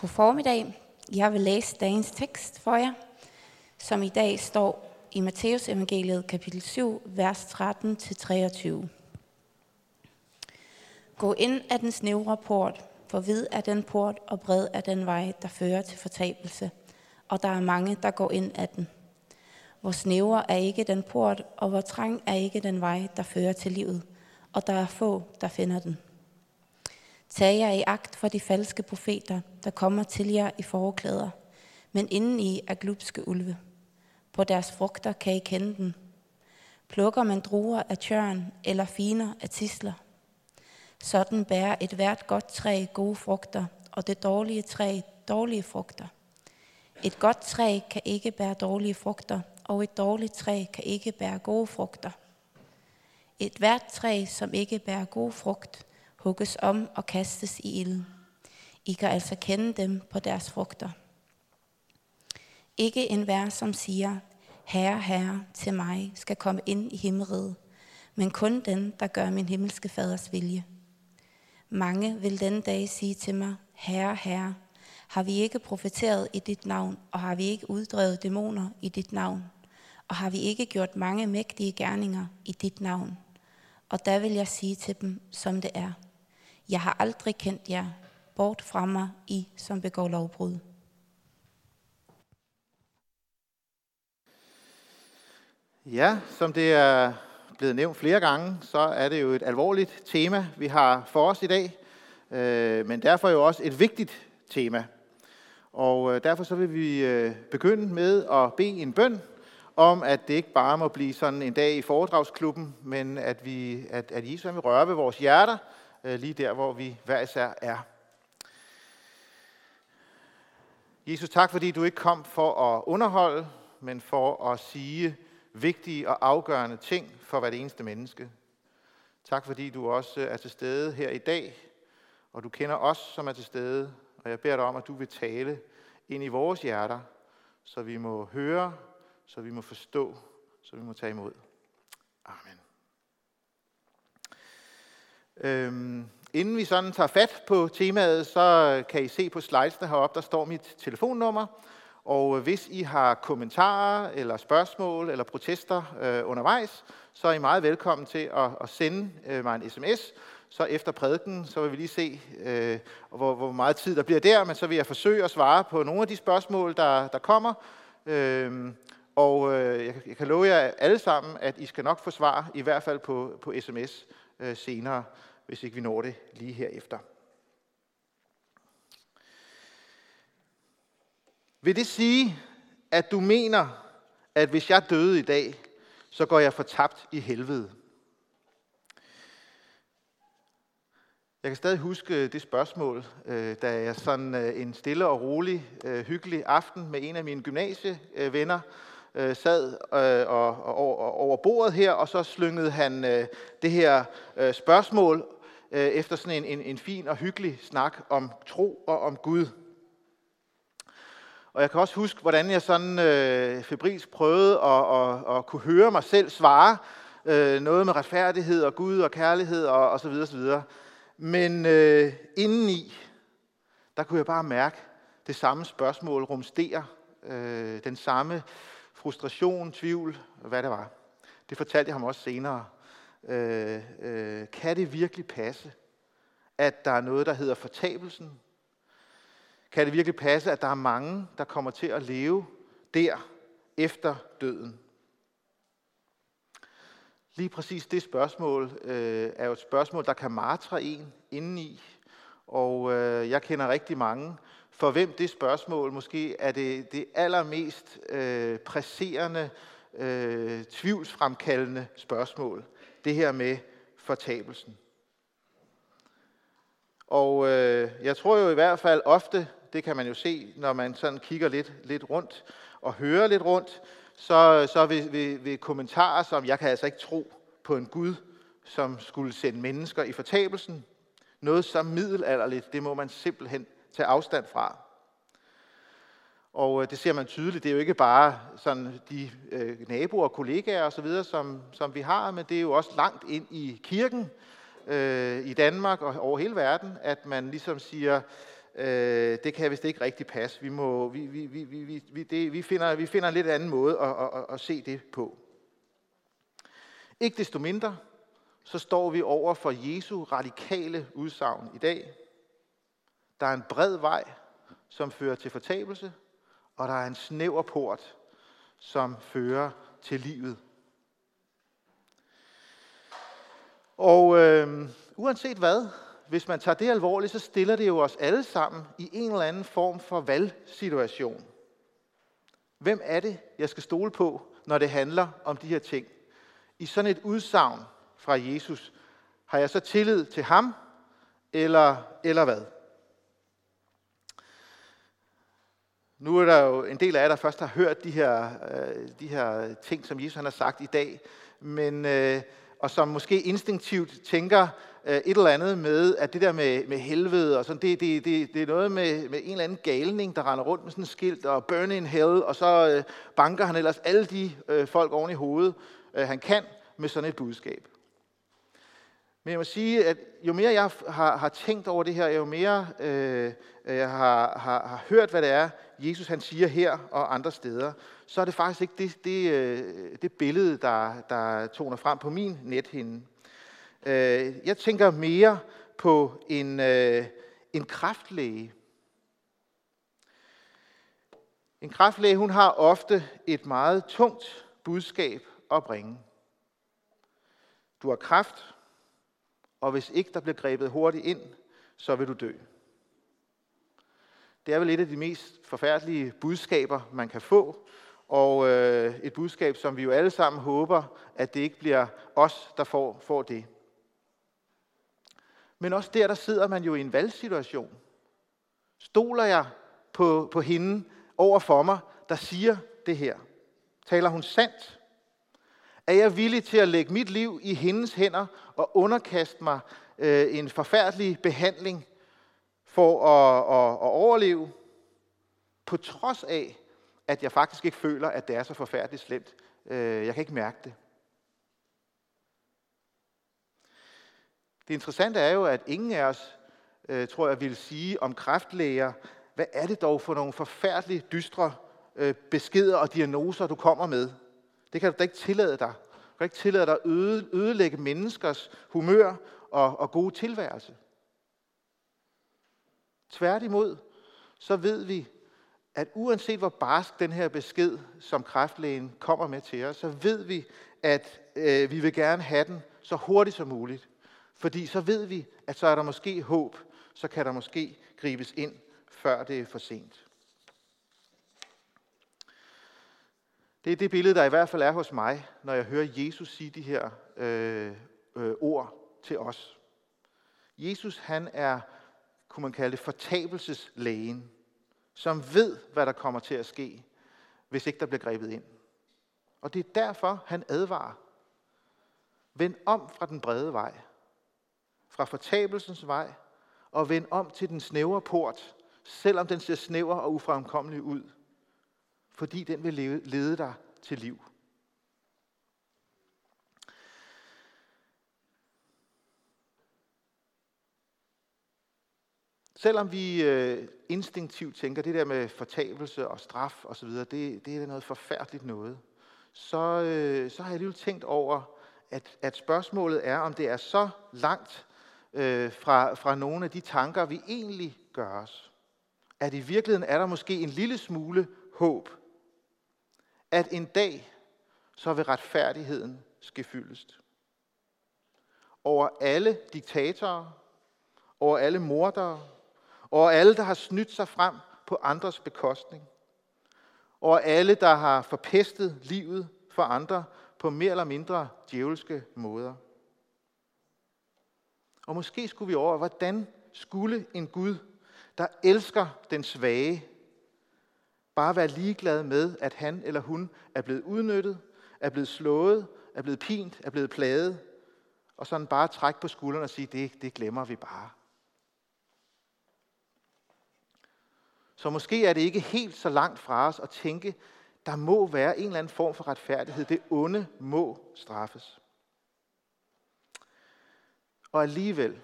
God formiddag. Jeg vil læse dagens tekst for jer, som i dag står i Matteus evangeliet kapitel 7, vers 13-23. Gå ind af den snævre port, for vid er den port og bred er den vej, der fører til fortabelse, og der er mange, der går ind af den. Hvor snævre er ikke den port, og hvor trang er ikke den vej, der fører til livet, og der er få, der finder den. Tag jer i agt for de falske profeter, der kommer til jer i forklæder, men indeni er glupske ulve. På deres frugter kan I kende dem. Plukker man druer af tjørn eller finer af tisler. Sådan bærer et hvert godt træ gode frugter, og det dårlige træ dårlige frugter. Et godt træ kan ikke bære dårlige frugter, og et dårligt træ kan ikke bære gode frugter. Et hvert træ, som ikke bærer god frugt, hugges om og kastes i ilden. I kan altså kende dem på deres frugter. Ikke en vær, som siger, Herre, Herre, til mig skal komme ind i himmeriget, men kun den, der gør min himmelske faders vilje. Mange vil den dag sige til mig, Herre, Herre, har vi ikke profeteret i dit navn, og har vi ikke uddrevet dæmoner i dit navn, og har vi ikke gjort mange mægtige gerninger i dit navn? Og der vil jeg sige til dem, som det er. Jeg har aldrig kendt jer. Bort fra mig, I som begår lovbrud. Ja, som det er blevet nævnt flere gange, så er det jo et alvorligt tema, vi har for os i dag, øh, men derfor jo også et vigtigt tema. Og øh, derfor så vil vi øh, begynde med at bede en bøn om, at det ikke bare må blive sådan en dag i foredragsklubben, men at, vi, at, at Jesus vil røre ved vores hjerter, Øh, lige der, hvor vi hver især er. Jesus, tak fordi du ikke kom for at underholde, men for at sige vigtige og afgørende ting for hvert eneste menneske. Tak fordi du også øh, er til stede her i dag, og du kender os, som er til stede, og jeg beder dig om, at du vil tale ind i vores hjerter, så vi må høre, så vi må forstå, så vi må tage imod. Amen. Øhm, inden vi sådan tager fat på temaet, så kan I se på slidesene heroppe, der står mit telefonnummer. Og øh, hvis I har kommentarer eller spørgsmål eller protester øh, undervejs, så er I meget velkommen til at, at sende øh, mig en sms. Så efter prædiken, så vil vi lige se, øh, hvor, hvor meget tid der bliver der, men så vil jeg forsøge at svare på nogle af de spørgsmål, der, der kommer. Øh, og øh, jeg, jeg kan love jer alle sammen, at I skal nok få svar, i hvert fald på, på sms øh, senere hvis ikke vi når det lige herefter. Vil det sige, at du mener, at hvis jeg døde i dag, så går jeg fortabt i helvede? Jeg kan stadig huske det spørgsmål, øh, da jeg sådan øh, en stille og rolig, øh, hyggelig aften med en af mine gymnasievenner sad over bordet her, og så slyngede han det her spørgsmål øh, efter sådan en, en, en fin og hyggelig snak om tro og om Gud. Og jeg kan også huske, hvordan jeg sådan øh, febrilsk prøvede at, at, at kunne høre mig selv svare øh, noget med retfærdighed og Gud og kærlighed og, og så videre, så videre. Men øh, indeni, der kunne jeg bare mærke det samme spørgsmål rumstere, øh, den samme frustration, tvivl, hvad det var. Det fortalte jeg ham også senere øh, øh, kan det virkelig passe, at der er noget, der hedder fortabelsen? Kan det virkelig passe, at der er mange, der kommer til at leve der efter døden? Lige præcis det spørgsmål øh, er jo et spørgsmål, der kan martre en indeni. Og øh, jeg kender rigtig mange, for hvem det spørgsmål måske er det, det allermest øh, presserende, øh, tvivlsfremkaldende spørgsmål det her med fortabelsen. Og øh, jeg tror jo i hvert fald ofte, det kan man jo se, når man sådan kigger lidt, lidt rundt og hører lidt rundt, så, så vil, vil, vil kommentarer som, jeg kan altså ikke tro på en Gud, som skulle sende mennesker i fortabelsen. Noget så middelalderligt, det må man simpelthen tage afstand fra. Og øh, det ser man tydeligt. Det er jo ikke bare sådan de øh, naboer og kollegaer osv., som, som vi har, men det er jo også langt ind i kirken øh, i Danmark og over hele verden, at man ligesom siger, øh, det kan vist ikke rigtig passe. Vi, må, vi, vi, vi, vi, vi, det, vi, finder, vi finder en lidt anden måde at, at, at, at se det på. Ikke desto mindre, så står vi over for Jesu radikale udsagn i dag. Der er en bred vej, som fører til fortabelse, og der er en snæver port, som fører til livet. Og øh, uanset hvad, hvis man tager det alvorligt, så stiller det jo os alle sammen i en eller anden form for valgsituation. Hvem er det, jeg skal stole på, når det handler om de her ting? I sådan et udsagn fra Jesus, har jeg så tillid til ham, eller, eller hvad? Nu er der jo en del af jer, der først har hørt de her, øh, de her ting, som Jesus han har sagt i dag, men, øh, og som måske instinktivt tænker øh, et eller andet med, at det der med, med helvede, og sådan, det, det, det, det er noget med, med en eller anden galning, der render rundt med sådan et skilt, og burn in hell, og så øh, banker han ellers alle de øh, folk oven i hovedet, øh, han kan, med sådan et budskab. Men jeg må sige, at jo mere jeg har, har tænkt over det her, jo mere øh, øh jeg har, har, har hørt, hvad det er, Jesus han siger her og andre steder, så er det faktisk ikke det, det, øh, det billede, der, der toner frem på min nethinde. Øh, jeg tænker mere på en, øh, en kraftlæge. En kraftlæge, hun har ofte et meget tungt budskab at bringe. Du har kraft, og hvis ikke der bliver grebet hurtigt ind, så vil du dø. Det er vel et af de mest forfærdelige budskaber, man kan få, og øh, et budskab, som vi jo alle sammen håber, at det ikke bliver os, der får, får det. Men også der, der sidder man jo i en valgsituation. Stoler jeg på, på hende over for mig, der siger det her? Taler hun sandt? Er jeg villig til at lægge mit liv i hendes hænder og underkaste mig øh, en forfærdelig behandling for at, at, at overleve, på trods af, at jeg faktisk ikke føler, at det er så forfærdeligt slemt. Øh, jeg kan ikke mærke det. Det interessante er jo, at ingen af os, øh, tror jeg, vil sige om kræftlæger, hvad er det dog for nogle forfærdeligt dystre øh, beskeder og diagnoser, du kommer med? Det kan du da ikke tillade dig. Du kan ikke tillade dig at ødelægge menneskers humør og, og gode tilværelse. Tværtimod, så ved vi, at uanset hvor barsk den her besked, som kræftlægen kommer med til os, så ved vi, at øh, vi vil gerne have den så hurtigt som muligt. Fordi så ved vi, at så er der måske håb, så kan der måske gribes ind, før det er for sent. Det er det billede, der i hvert fald er hos mig, når jeg hører Jesus sige de her øh, øh, ord til os. Jesus, han er, kunne man kalde det, fortabelseslægen, som ved, hvad der kommer til at ske, hvis ikke der bliver grebet ind. Og det er derfor, han advarer. Vend om fra den brede vej, fra fortabelsens vej, og vend om til den snævre port, selvom den ser snæver og ufremkommelig ud fordi den vil lede dig til liv. Selvom vi øh, instinktivt tænker, det der med fortabelse og straf osv., det, det er noget forfærdeligt noget, så, øh, så har jeg alligevel tænkt over, at, at spørgsmålet er, om det er så langt øh, fra, fra nogle af de tanker, vi egentlig gør os. At i virkeligheden er der måske en lille smule håb at en dag, så vil retfærdigheden ske fyldest. Over alle diktatorer, over alle mordere, over alle, der har snydt sig frem på andres bekostning, over alle, der har forpestet livet for andre på mere eller mindre djævelske måder. Og måske skulle vi over, hvordan skulle en Gud, der elsker den svage, Bare være ligeglad med, at han eller hun er blevet udnyttet, er blevet slået, er blevet pint, er blevet plaget, og sådan bare trække på skuldrene og sige, det, det glemmer vi bare. Så måske er det ikke helt så langt fra os at tænke, der må være en eller anden form for retfærdighed. Det onde må straffes. Og alligevel,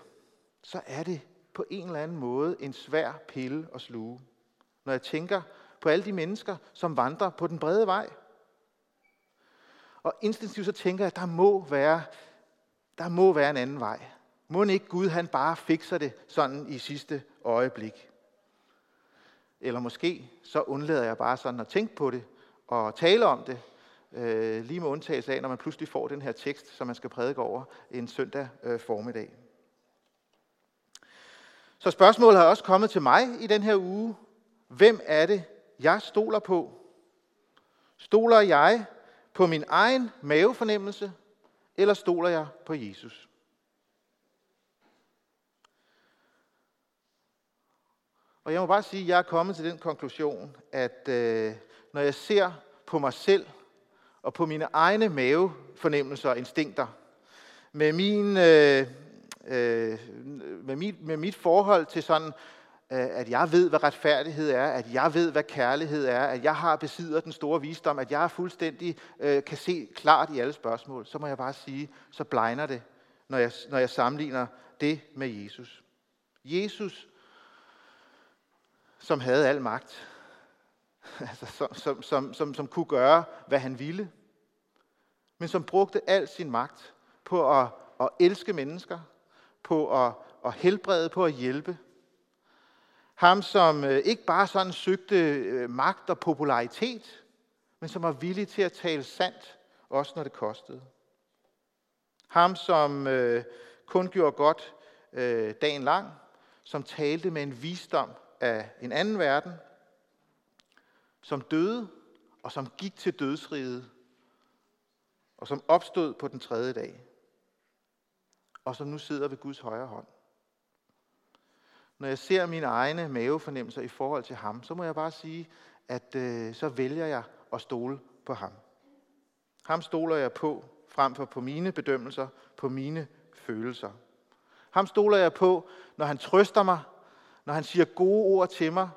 så er det på en eller anden måde en svær pille at sluge. Når jeg tænker på alle de mennesker, som vandrer på den brede vej. Og instinktivt så tænker jeg, at der må være, der må være en anden vej. Må ikke Gud han bare fikser det sådan i sidste øjeblik? Eller måske så undlader jeg bare sådan at tænke på det og tale om det, øh, lige med undtagelse af, når man pludselig får den her tekst, som man skal prædike over en søndag øh, formiddag. Så spørgsmålet har også kommet til mig i den her uge. Hvem er det, jeg stoler på? Stoler jeg på min egen mavefornemmelse, eller stoler jeg på Jesus? Og jeg må bare sige, at jeg er kommet til den konklusion, at øh, når jeg ser på mig selv og på mine egne mavefornemmelser og instinkter, med, min, øh, øh, med, mit, med mit forhold til sådan, øh, at jeg ved, hvad retfærdighed er, at jeg ved, hvad kærlighed er, at jeg har besidder den store visdom, at jeg fuldstændig øh, kan se klart i alle spørgsmål, så må jeg bare sige, så blegner det, når jeg, når jeg sammenligner det med Jesus. Jesus som havde al magt. Altså, som, som, som, som, som kunne gøre, hvad han ville. Men som brugte al sin magt på at, at elske mennesker, på at, at helbrede, på at hjælpe. Ham, som øh, ikke bare sådan søgte øh, magt og popularitet, men som var villig til at tale sandt, også når det kostede. Ham, som øh, kun gjorde godt øh, dagen lang, som talte med en visdom af en anden verden, som døde og som gik til dødsriget, og som opstod på den tredje dag, og som nu sidder ved Guds højre hånd. Når jeg ser mine egne mavefornemmelser i forhold til ham, så må jeg bare sige, at øh, så vælger jeg at stole på ham. Ham stoler jeg på, frem for på mine bedømmelser, på mine følelser. Ham stoler jeg på, når han trøster mig, når han siger gode ord til mig,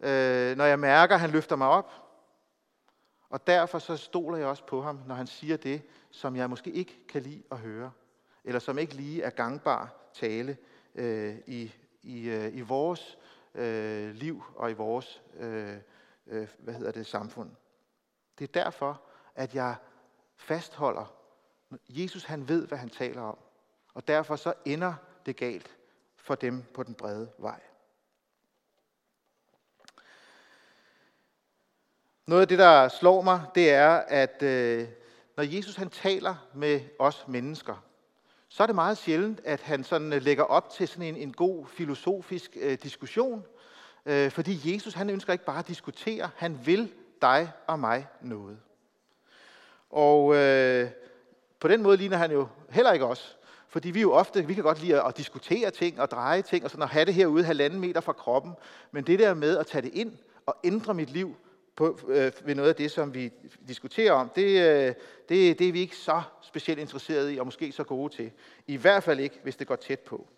øh, når jeg mærker, at han løfter mig op. Og derfor så stoler jeg også på ham, når han siger det, som jeg måske ikke kan lide at høre, eller som ikke lige er gangbar tale øh, i, i, øh, i vores øh, liv og i vores øh, øh, hvad hedder det, samfund. Det er derfor, at jeg fastholder, Jesus han ved, hvad han taler om, og derfor så ender det galt for dem på den brede vej. Noget af det, der slår mig, det er, at øh, når Jesus han taler med os mennesker, så er det meget sjældent, at han sådan øh, lægger op til sådan en, en god filosofisk øh, diskussion. Øh, fordi Jesus han ønsker ikke bare at diskutere, han vil dig og mig noget. Og øh, på den måde ligner han jo heller ikke os. Fordi vi jo ofte, vi kan godt lide at diskutere ting og dreje ting, og sådan at have det herude halvanden meter fra kroppen. Men det der med at tage det ind og ændre mit liv, på, øh, ved noget af det, som vi diskuterer om, det, øh, det, det er vi ikke så specielt interesserede i, og måske så gode til. I hvert fald ikke, hvis det går tæt på.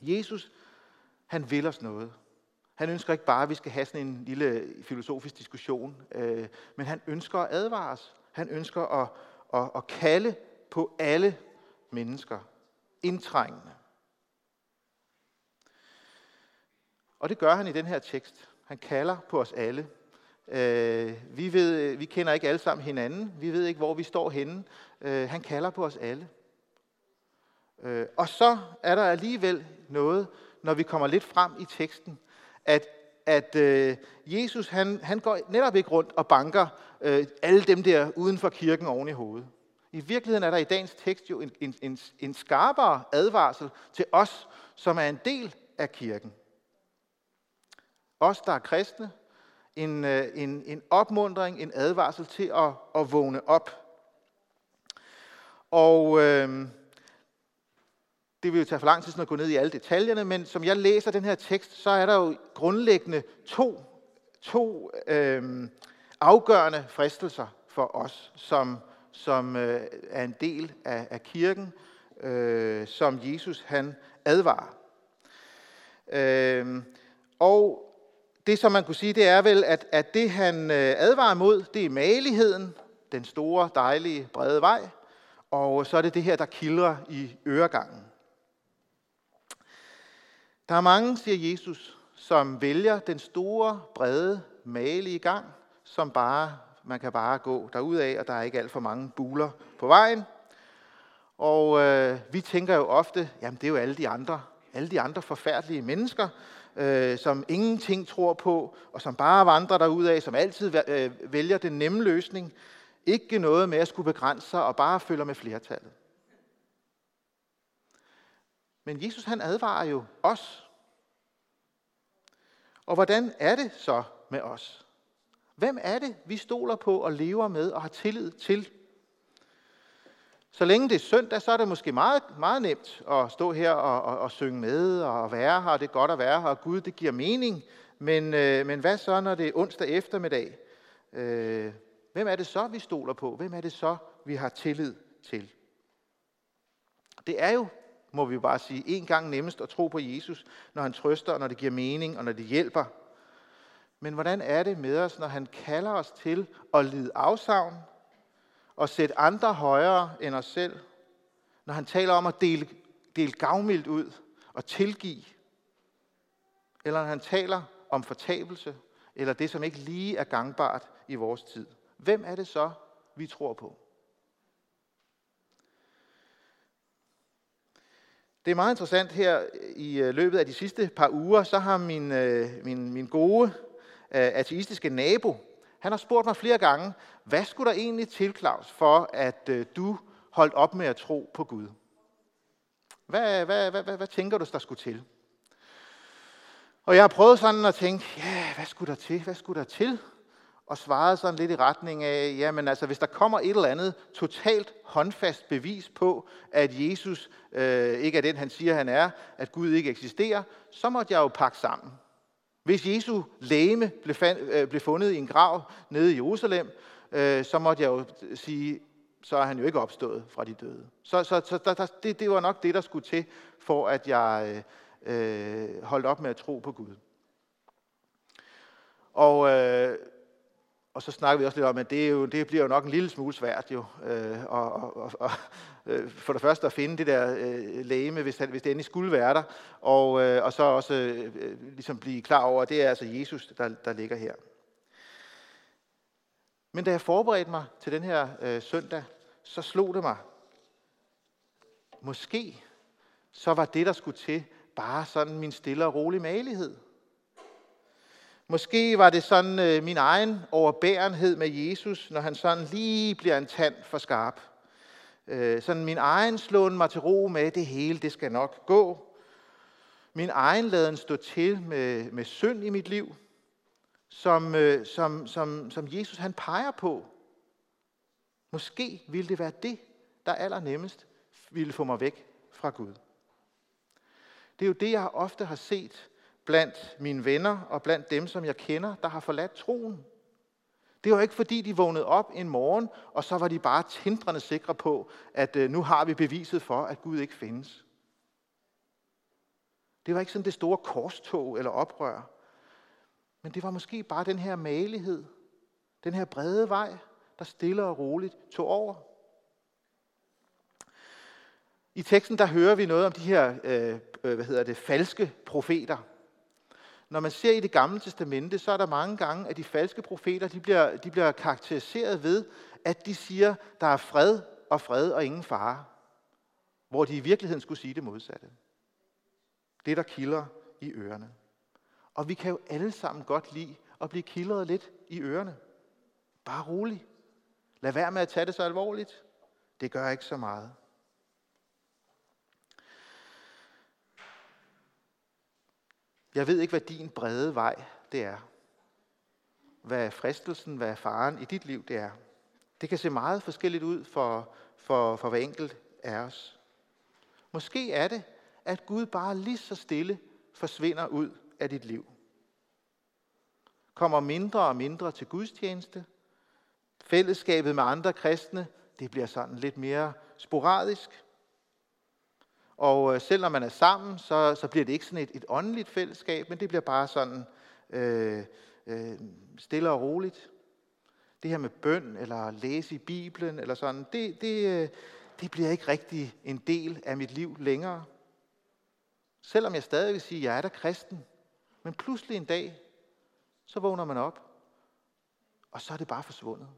Jesus, han vil os noget. Han ønsker ikke bare, at vi skal have sådan en lille filosofisk diskussion, øh, men han ønsker at advare os. Han ønsker at, at, at kalde på alle mennesker, indtrængende. Og det gør han i den her tekst. Han kalder på os alle. Øh, vi, ved, øh, vi kender ikke alle sammen hinanden. Vi ved ikke, hvor vi står henne. Øh, han kalder på os alle. Øh, og så er der alligevel noget, når vi kommer lidt frem i teksten, at, at øh, Jesus han, han går netop ikke rundt og banker øh, alle dem der uden for kirken oven i hovedet. I virkeligheden er der i dagens tekst jo en, en, en, en skarpere advarsel til os, som er en del af kirken. Os, der er kristne, en, øh, en, en opmundring, en advarsel til at, at vågne op. Og øh, det vil jo tage for lang tid at gå ned i alle detaljerne, men som jeg læser den her tekst, så er der jo grundlæggende to, to øh, afgørende fristelser for os, som, som øh, er en del af, af kirken, øh, som Jesus han advarer. Øh, og det, som man kunne sige, det er vel, at, at det han øh, advarer mod, det er maligheden, den store, dejlige, brede vej, og så er det det her, der kildrer i øregangen. Der er mange, siger Jesus, som vælger den store, brede, malige gang, som bare, man kan bare gå af, og der er ikke alt for mange buler på vejen. Og øh, vi tænker jo ofte, jamen det er jo alle de andre, alle de andre forfærdelige mennesker, øh, som ingenting tror på, og som bare vandrer af, som altid øh, vælger den nemme løsning. Ikke noget med at skulle begrænse sig og bare følge med flertallet. Men Jesus han advarer jo os. Og hvordan er det så med os? Hvem er det, vi stoler på og lever med og har tillid til? Så længe det er søndag, så er det måske meget, meget nemt at stå her og, og, og synge med og være her, og det er godt at være her, og Gud, det giver mening. Men, øh, men hvad så, når det er onsdag eftermiddag? Øh, hvem er det så, vi stoler på? Hvem er det så, vi har tillid til? Det er jo, må vi bare sige, en gang nemmest at tro på Jesus, når han trøster, og når det giver mening, og når det hjælper. Men hvordan er det med os, når han kalder os til at lide afsavn, og sætte andre højere end os selv, når han taler om at dele, dele gavmildt ud og tilgive, eller når han taler om fortabelse, eller det, som ikke lige er gangbart i vores tid. Hvem er det så, vi tror på? Det er meget interessant her i øh, løbet af de sidste par uger, så har min, øh, min, min gode øh, ateistiske nabo, han har spurgt mig flere gange, hvad skulle der egentlig til, Claus, for at øh, du holdt op med at tro på Gud? Hvad, hvad, hvad, hvad, hvad tænker du, der skulle til? Og jeg har prøvet sådan at tænke, ja, hvad skulle der til? Hvad skulle der til? og svaret sådan lidt i retning af, jamen altså, hvis der kommer et eller andet totalt håndfast bevis på, at Jesus øh, ikke er den, han siger, han er, at Gud ikke eksisterer, så måtte jeg jo pakke sammen. Hvis Jesu læme blev, fand, øh, blev fundet i en grav nede i Jerusalem, øh, så måtte jeg jo sige, så er han jo ikke opstået fra de døde. Så, så, så der, der, det, det var nok det, der skulle til, for at jeg øh, øh holdt op med at tro på Gud. Og øh, og så snakker vi også lidt om, at det, er jo, det bliver jo nok en lille smule svært jo, øh, og, og, og, øh, for det første at finde det der øh, lægeme, hvis, hvis det endelig skulle være der, og, øh, og så også øh, øh, ligesom blive klar over, at det er altså Jesus, der, der ligger her. Men da jeg forberedte mig til den her øh, søndag, så slog det mig, måske så var det, der skulle til, bare sådan min stille og rolig malighed. Måske var det sådan øh, min egen overbærenhed med Jesus, når han sådan lige bliver en tand for skarp. Øh, sådan min egen slåen mig til ro med, det hele, det skal nok gå. Min egen laden stå til med, med synd i mit liv, som, øh, som, som, som Jesus han peger på. Måske ville det være det, der allernemmest ville få mig væk fra Gud. Det er jo det, jeg ofte har set blandt mine venner og blandt dem, som jeg kender, der har forladt troen. Det var ikke fordi, de vågnede op en morgen, og så var de bare tindrende sikre på, at øh, nu har vi beviset for, at Gud ikke findes. Det var ikke sådan det store korstog eller oprør. Men det var måske bare den her malighed, den her brede vej, der stille og roligt tog over. I teksten der hører vi noget om de her øh, øh hvad hedder det, falske profeter. Når man ser i det gamle testamente, så er der mange gange, at de falske profeter de bliver, de bliver karakteriseret ved, at de siger, der er fred og fred og ingen fare. Hvor de i virkeligheden skulle sige det modsatte. Det, der kilder i ørerne. Og vi kan jo alle sammen godt lide at blive kildret lidt i ørerne. Bare rolig. Lad være med at tage det så alvorligt. Det gør ikke så meget. Jeg ved ikke, hvad din brede vej det er. Hvad er fristelsen, hvad er faren i dit liv det er. Det kan se meget forskelligt ud for, for, for hver enkelt af os. Måske er det, at Gud bare lige så stille forsvinder ud af dit liv. Kommer mindre og mindre til gudstjeneste. Fællesskabet med andre kristne, det bliver sådan lidt mere sporadisk. Og øh, selv når man er sammen, så, så bliver det ikke sådan et, et åndeligt fællesskab, men det bliver bare sådan øh, øh, stille og roligt. Det her med bøn, eller læse i Bibelen, eller sådan, det, det, øh, det bliver ikke rigtig en del af mit liv længere. Selvom jeg stadig vil sige, at jeg er da kristen. Men pludselig en dag, så vågner man op, og så er det bare forsvundet.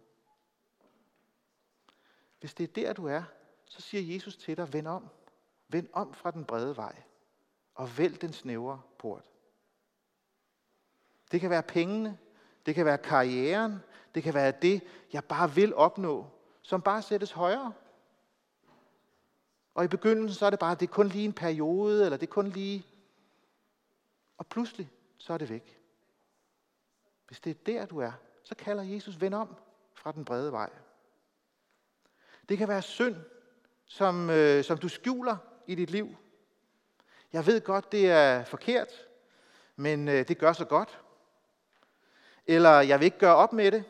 Hvis det er der, du er, så siger Jesus til dig, vend om. Vend om fra den brede vej, og vælg den snævre port. Det kan være pengene, det kan være karrieren, det kan være det, jeg bare vil opnå, som bare sættes højere. Og i begyndelsen så er det bare, det er kun lige en periode, eller det er kun lige... Og pludselig, så er det væk. Hvis det er der, du er, så kalder Jesus, vend om fra den brede vej. Det kan være synd, som, øh, som du skjuler i dit liv. Jeg ved godt, det er forkert, men øh, det gør så godt. Eller jeg vil ikke gøre op med det.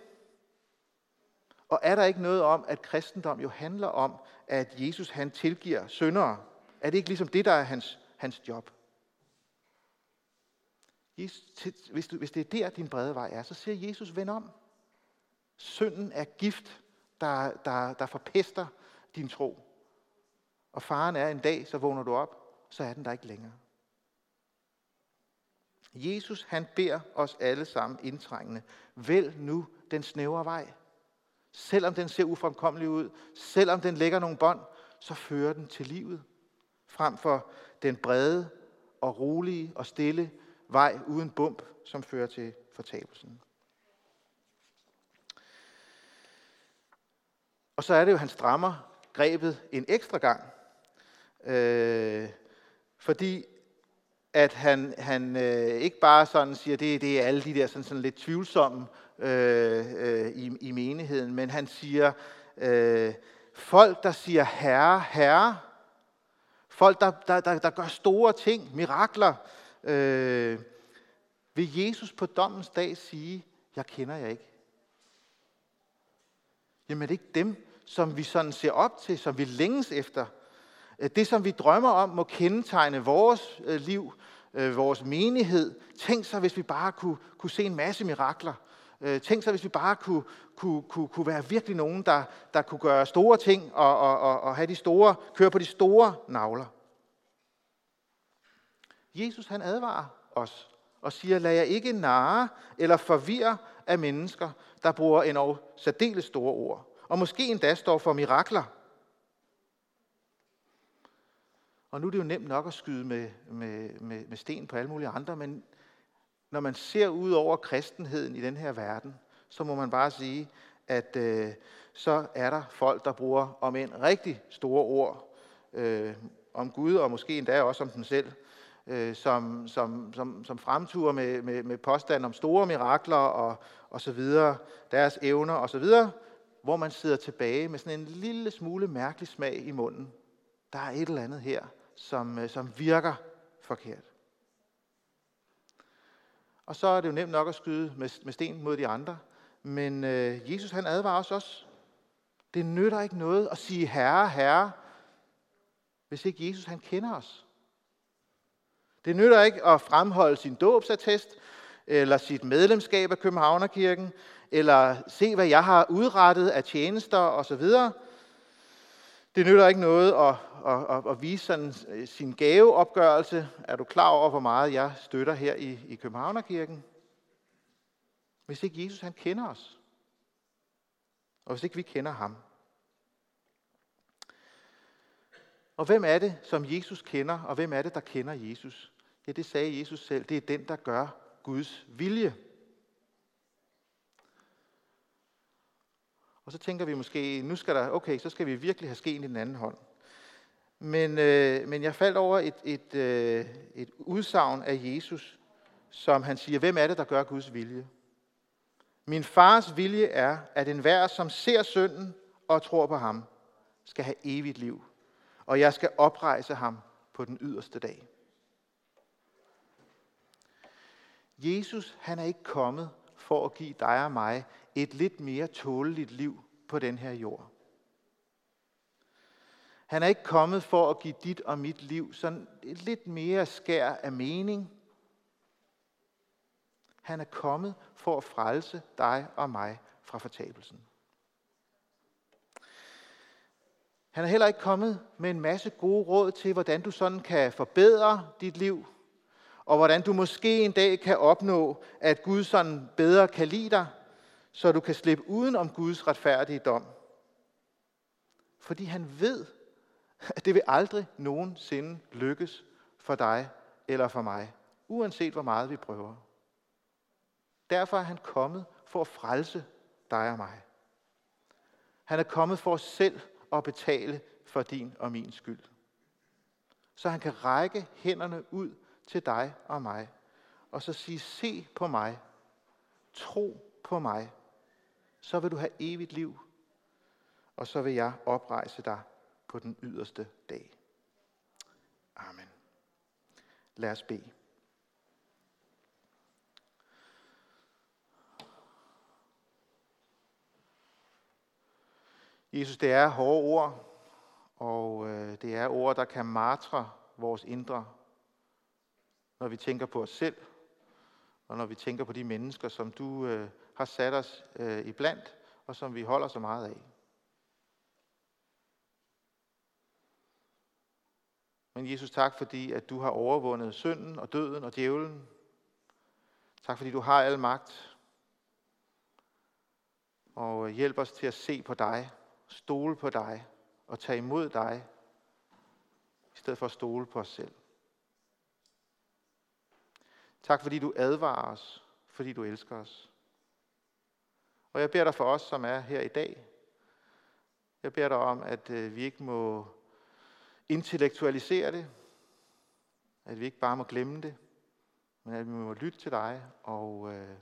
Og er der ikke noget om, at kristendom jo handler om, at Jesus han tilgiver syndere? Er det ikke ligesom det, der er hans, hans job? Jesus, hvis, du, hvis det er der, din brede vej er, så siger Jesus, vend om. Synden er gift, der, der, der forpester din tro. Og faren er en dag, så vågner du op, så er den der ikke længere. Jesus han beder os alle sammen indtrængende, vælg nu den snævre vej. Selvom den ser ufremkommelig ud, selvom den lægger nogle bånd, så fører den til livet. Frem for den brede og rolige og stille vej uden bump, som fører til fortabelsen. Og så er det jo, at han strammer grebet en ekstra gang. Øh, fordi at han, han øh, ikke bare sådan siger, det, det er alle de der sådan, sådan lidt tvivlsomme øh, øh, i, i menigheden, men han siger, øh, folk der siger herre, herre, folk der, der, der, der gør store ting, mirakler, øh, vil Jesus på dommens dag sige, jeg kender jer ikke. Jamen er det ikke dem, som vi sådan ser op til, som vi længes efter. Øh, det, som vi drømmer om, må kendetegne vores øh, liv, øh, vores menighed. Tænk så, hvis vi bare kunne, kunne se en masse mirakler. Tænk så, hvis vi bare kunne, kunne, kunne, kunne være virkelig nogen, der, der kunne gøre store ting og, og, og, og have de store, køre på de store navler. Jesus han advarer os og siger, lad jer ikke narre eller forvirre af mennesker, der bruger en særdeles store ord og måske endda står for mirakler. Og nu er det jo nemt nok at skyde med, med, med, med sten på alle mulige andre, men når man ser ud over kristenheden i den her verden, så må man bare sige, at øh, så er der folk, der bruger om en rigtig store ord øh, om Gud, og måske endda også om dem selv, øh, som, som, som, som fremturer med, med, med påstand om store mirakler og, og så videre, deres evner og så videre, hvor man sidder tilbage med sådan en lille smule mærkelig smag i munden. Der er et eller andet her, som, øh, som virker forkert. Og så er det jo nemt nok at skyde med, med sten mod de andre. Men øh, Jesus han advarer os også. Det nytter ikke noget at sige herre, herre, hvis ikke Jesus han kender os. Det nytter ikke at fremholde sin dåbsattest, eller sit medlemskab af Københavnerkirken, eller se, hvad jeg har udrettet af tjenester osv. Det nytter ikke noget at, at, at, at vise sådan øh, sin gaveopgørelse. Er du klar over, hvor meget jeg støtter her i, i Københavnerkirken? Hvis ikke Jesus han kender os. Og hvis ikke vi kender ham. Og hvem er det, som Jesus kender, og hvem er det, der kender Jesus? Ja, det sagde Jesus selv. Det er den, der gør Guds vilje. Og så tænker vi måske, nu skal der, okay, så skal vi virkelig have skeen i den anden hånd. Men, øh, men jeg faldt over et, et, øh, et udsagn af Jesus, som han siger, hvem er det, der gør Guds vilje? Min fars vilje er, at enhver, som ser synden og tror på ham, skal have evigt liv. Og jeg skal oprejse ham på den yderste dag. Jesus, han er ikke kommet for at give dig og mig et lidt mere tåleligt liv på den her jord. Han er ikke kommet for at give dit og mit liv sådan et lidt mere skær af mening. Han er kommet for at frelse dig og mig fra fortabelsen. Han er heller ikke kommet med en masse gode råd til, hvordan du sådan kan forbedre dit liv, og hvordan du måske en dag kan opnå, at Gud sådan bedre kan lide dig, så du kan slippe uden om Guds retfærdige dom. Fordi han ved, at det vil aldrig nogensinde lykkes for dig eller for mig, uanset hvor meget vi prøver. Derfor er han kommet for at frelse dig og mig. Han er kommet for selv at betale for din og min skyld. Så han kan række hænderne ud til dig og mig, og så sige, se på mig, tro på mig, så vil du have evigt liv, og så vil jeg oprejse dig på den yderste dag. Amen. Lad os bede. Jesus, det er hårde ord, og øh, det er ord, der kan martre vores indre, når vi tænker på os selv, og når vi tænker på de mennesker, som du øh, har sat os øh, iblandt, og som vi holder så meget af. Men Jesus, tak fordi, at du har overvundet synden og døden og djævlen. Tak fordi du har al magt. Og øh, hjælp os til at se på dig, stole på dig og tage imod dig, i stedet for at stole på os selv. Tak fordi du advarer os, fordi du elsker os. Og jeg beder dig for os, som er her i dag. Jeg beder dig om, at øh, vi ikke må intellektualisere det, at vi ikke bare må glemme det, men at vi må lytte til dig og, øh,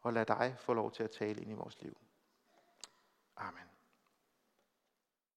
og lade dig få lov til at tale ind i vores liv. Amen.